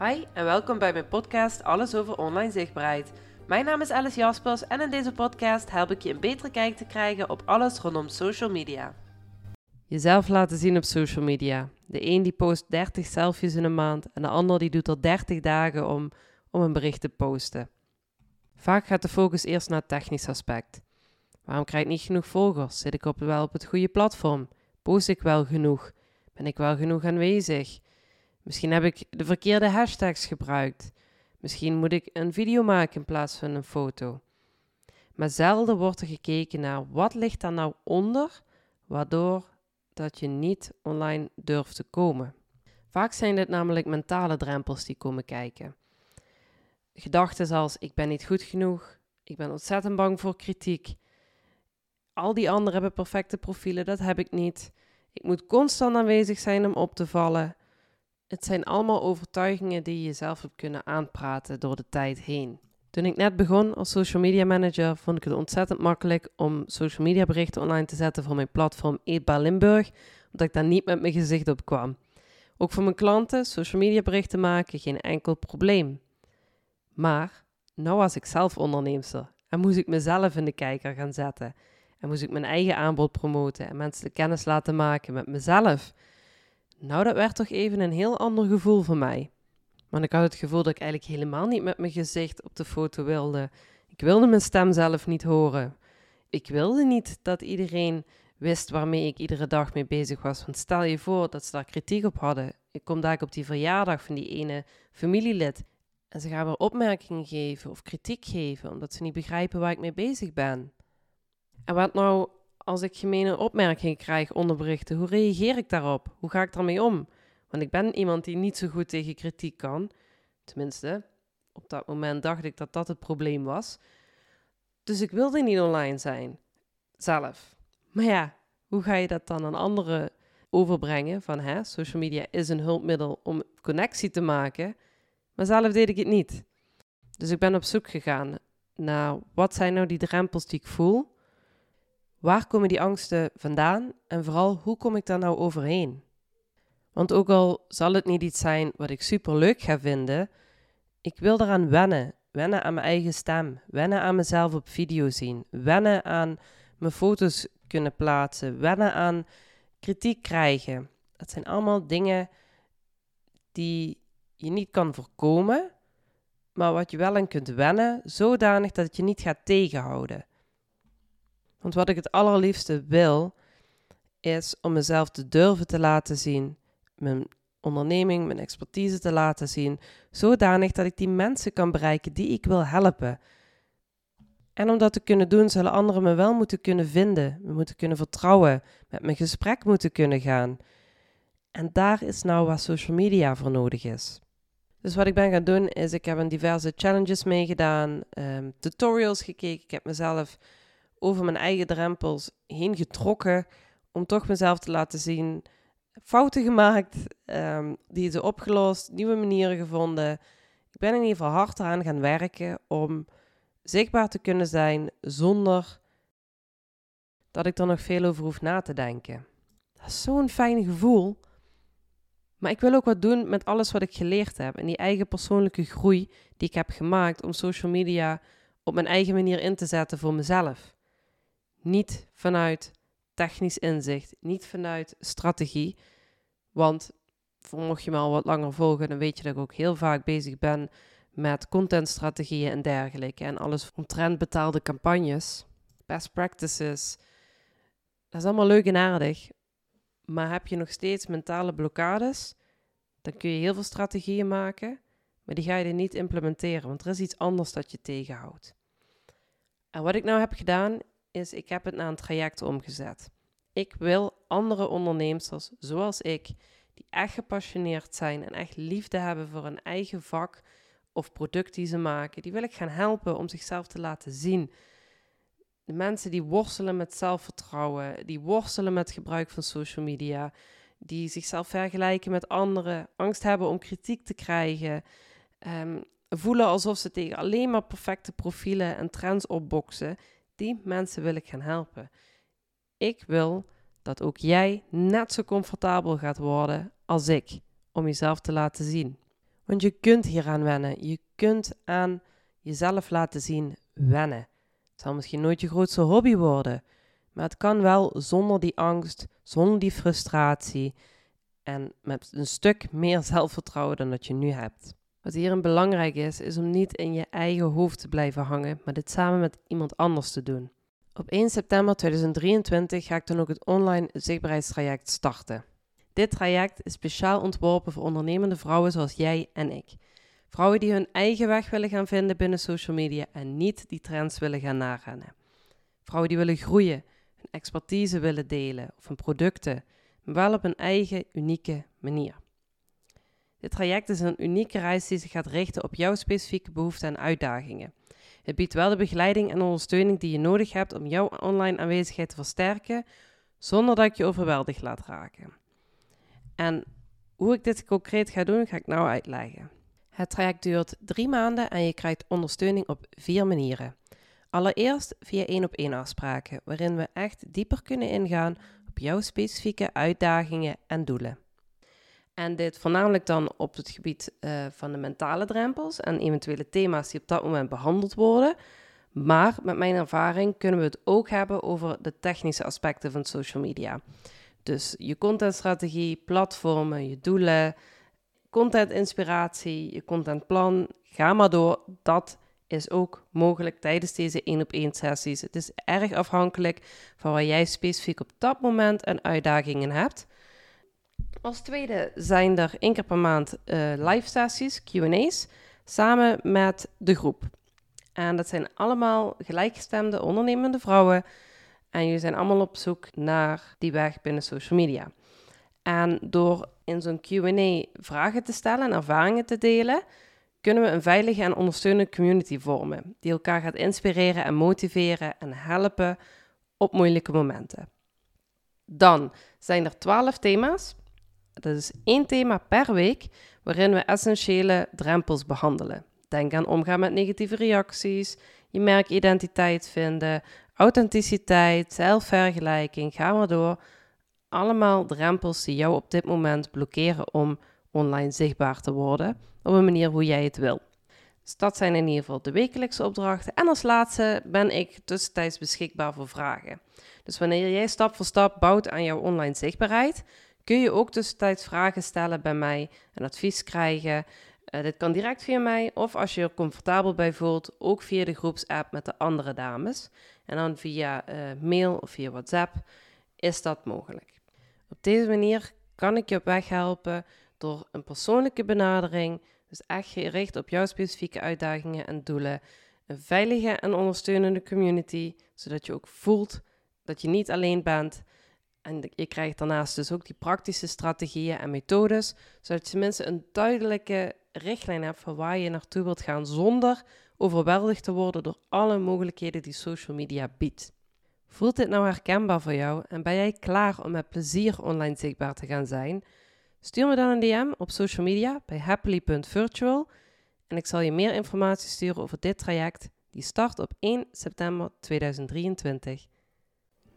Hi en welkom bij mijn podcast Alles over online zichtbaarheid. Mijn naam is Alice Jaspers en in deze podcast help ik je een betere kijk te krijgen op alles rondom social media. Jezelf laten zien op social media. De een die post 30 selfies in een maand en de ander die doet er 30 dagen om, om een bericht te posten. Vaak gaat de focus eerst naar het technisch aspect. Waarom krijg ik niet genoeg volgers? Zit ik op, wel op het goede platform? Post ik wel genoeg? Ben ik wel genoeg aanwezig? Misschien heb ik de verkeerde hashtags gebruikt. Misschien moet ik een video maken in plaats van een foto. Maar zelden wordt er gekeken naar wat ligt daar nou onder, waardoor dat je niet online durft te komen. Vaak zijn dit namelijk mentale drempels die komen kijken. Gedachten als ik ben niet goed genoeg, ik ben ontzettend bang voor kritiek. Al die anderen hebben perfecte profielen, dat heb ik niet. Ik moet constant aanwezig zijn om op te vallen. Het zijn allemaal overtuigingen die je jezelf hebt kunnen aanpraten door de tijd heen. Toen ik net begon als social media manager, vond ik het ontzettend makkelijk om social media berichten online te zetten voor mijn platform Eetbaar Limburg, omdat ik daar niet met mijn gezicht op kwam. Ook voor mijn klanten, social media berichten maken, geen enkel probleem. Maar, nou was ik zelf onderneemster en moest ik mezelf in de kijker gaan zetten. En moest ik mijn eigen aanbod promoten en mensen de kennis laten maken met mezelf. Nou, dat werd toch even een heel ander gevoel voor mij. Want ik had het gevoel dat ik eigenlijk helemaal niet met mijn gezicht op de foto wilde. Ik wilde mijn stem zelf niet horen. Ik wilde niet dat iedereen wist waarmee ik iedere dag mee bezig was. Want stel je voor dat ze daar kritiek op hadden. Ik kom daar op die verjaardag van die ene familielid. En ze gaan weer opmerkingen geven of kritiek geven, omdat ze niet begrijpen waar ik mee bezig ben. En wat nou als ik gemene opmerkingen krijg onder berichten? Hoe reageer ik daarop? Hoe ga ik daarmee om? Want ik ben iemand die niet zo goed tegen kritiek kan. Tenminste, op dat moment dacht ik dat dat het probleem was. Dus ik wilde niet online zijn. Zelf. Maar ja, hoe ga je dat dan aan anderen overbrengen? Van hè, social media is een hulpmiddel om connectie te maken. Maar zelf deed ik het niet. Dus ik ben op zoek gegaan naar wat zijn nou die drempels die ik voel? Waar komen die angsten vandaan? En vooral, hoe kom ik daar nou overheen? Want ook al zal het niet iets zijn wat ik super leuk ga vinden, ik wil eraan wennen. Wennen aan mijn eigen stem. Wennen aan mezelf op video zien. Wennen aan mijn foto's kunnen plaatsen. Wennen aan kritiek krijgen. Dat zijn allemaal dingen die je niet kan voorkomen, maar wat je wel aan kunt wennen, zodanig dat het je niet gaat tegenhouden. Want wat ik het allerliefste wil, is om mezelf te durven te laten zien, mijn onderneming, mijn expertise te laten zien, zodanig dat ik die mensen kan bereiken die ik wil helpen. En om dat te kunnen doen, zullen anderen me wel moeten kunnen vinden, me moeten kunnen vertrouwen, met mijn gesprek moeten kunnen gaan. En daar is nou waar social media voor nodig is. Dus wat ik ben gaan doen, is ik heb een diverse challenges meegedaan, um, tutorials gekeken. Ik heb mezelf over mijn eigen drempels heen getrokken om toch mezelf te laten zien. Fouten gemaakt, um, die ze opgelost, nieuwe manieren gevonden. Ik ben in ieder geval hard eraan gaan werken om zichtbaar te kunnen zijn zonder dat ik er nog veel over hoef na te denken. Dat is zo'n fijn gevoel. Maar ik wil ook wat doen met alles wat ik geleerd heb en die eigen persoonlijke groei die ik heb gemaakt om social media op mijn eigen manier in te zetten voor mezelf. Niet vanuit technisch inzicht, niet vanuit strategie. Want mocht je me al wat langer volgen, dan weet je dat ik ook heel vaak bezig ben met contentstrategieën en dergelijke. En alles omtrent betaalde campagnes, best practices. Dat is allemaal leuk en aardig. Maar heb je nog steeds mentale blokkades, dan kun je heel veel strategieën maken, maar die ga je er niet implementeren, want er is iets anders dat je tegenhoudt. En wat ik nou heb gedaan, is ik heb het naar een traject omgezet. Ik wil andere ondernemers zoals ik, die echt gepassioneerd zijn en echt liefde hebben voor een eigen vak of product die ze maken, die wil ik gaan helpen om zichzelf te laten zien. De mensen die worstelen met zelfvertrouwen, die worstelen met gebruik van social media, die zichzelf vergelijken met anderen, angst hebben om kritiek te krijgen, um, voelen alsof ze tegen alleen maar perfecte profielen en trends opboksen, die mensen wil ik gaan helpen. Ik wil dat ook jij net zo comfortabel gaat worden als ik om jezelf te laten zien. Want je kunt hieraan wennen. Je kunt aan jezelf laten zien wennen. Het zal misschien nooit je grootste hobby worden, maar het kan wel zonder die angst, zonder die frustratie en met een stuk meer zelfvertrouwen dan dat je nu hebt. Wat hierin belangrijk is, is om niet in je eigen hoofd te blijven hangen, maar dit samen met iemand anders te doen. Op 1 september 2023 ga ik dan ook het online zichtbaarheidstraject starten. Dit traject is speciaal ontworpen voor ondernemende vrouwen zoals jij en ik. Vrouwen die hun eigen weg willen gaan vinden binnen social media en niet die trends willen gaan narennen. Vrouwen die willen groeien, hun expertise willen delen of hun producten, maar wel op een eigen, unieke manier. Dit traject is een unieke reis die zich gaat richten op jouw specifieke behoeften en uitdagingen. Het biedt wel de begeleiding en ondersteuning die je nodig hebt om jouw online aanwezigheid te versterken, zonder dat ik je overweldigd laat raken. En hoe ik dit concreet ga doen, ga ik nou uitleggen. Het traject duurt drie maanden en je krijgt ondersteuning op vier manieren. Allereerst via één op één afspraken, waarin we echt dieper kunnen ingaan op jouw specifieke uitdagingen en doelen. En dit voornamelijk dan op het gebied uh, van de mentale drempels en eventuele thema's die op dat moment behandeld worden. Maar met mijn ervaring kunnen we het ook hebben over de technische aspecten van social media. Dus je contentstrategie, platformen, je doelen, contentinspiratie, je contentplan. Ga maar door. Dat is ook mogelijk tijdens deze één op één sessies. Het is erg afhankelijk van waar jij specifiek op dat moment een uitdagingen hebt. Als tweede zijn er één keer per maand uh, live sessies, QA's, samen met de groep. En dat zijn allemaal gelijkgestemde ondernemende vrouwen. En jullie zijn allemaal op zoek naar die weg binnen social media. En door in zo'n QA vragen te stellen en ervaringen te delen, kunnen we een veilige en ondersteunende community vormen, die elkaar gaat inspireren en motiveren en helpen op moeilijke momenten. Dan zijn er 12 thema's dat is één thema per week waarin we essentiële drempels behandelen. Denk aan omgaan met negatieve reacties, je merkidentiteit vinden, authenticiteit, zelfvergelijking, ga maar door. Allemaal drempels die jou op dit moment blokkeren om online zichtbaar te worden op een manier hoe jij het wil. Dus dat zijn in ieder geval de wekelijkse opdrachten. En als laatste ben ik tussentijds beschikbaar voor vragen. Dus wanneer jij stap voor stap bouwt aan jouw online zichtbaarheid, kun je ook tussentijds vragen stellen bij mij en advies krijgen. Uh, dit kan direct via mij of als je er comfortabel bij voelt, ook via de groepsapp met de andere dames. En dan via uh, mail of via WhatsApp is dat mogelijk. Op deze manier kan ik je op weg helpen door een persoonlijke benadering, dus echt gericht op jouw specifieke uitdagingen en doelen. Een veilige en ondersteunende community, zodat je ook voelt dat je niet alleen bent en je krijgt daarnaast dus ook die praktische strategieën en methodes, zodat je tenminste een duidelijke richtlijn hebt van waar je naartoe wilt gaan zonder overweldigd te worden door alle mogelijkheden die social media biedt. Voelt dit nou herkenbaar voor jou en ben jij klaar om met plezier online zichtbaar te gaan zijn? Stuur me dan een DM op social media bij happily.virtual en ik zal je meer informatie sturen over dit traject die start op 1 september 2023.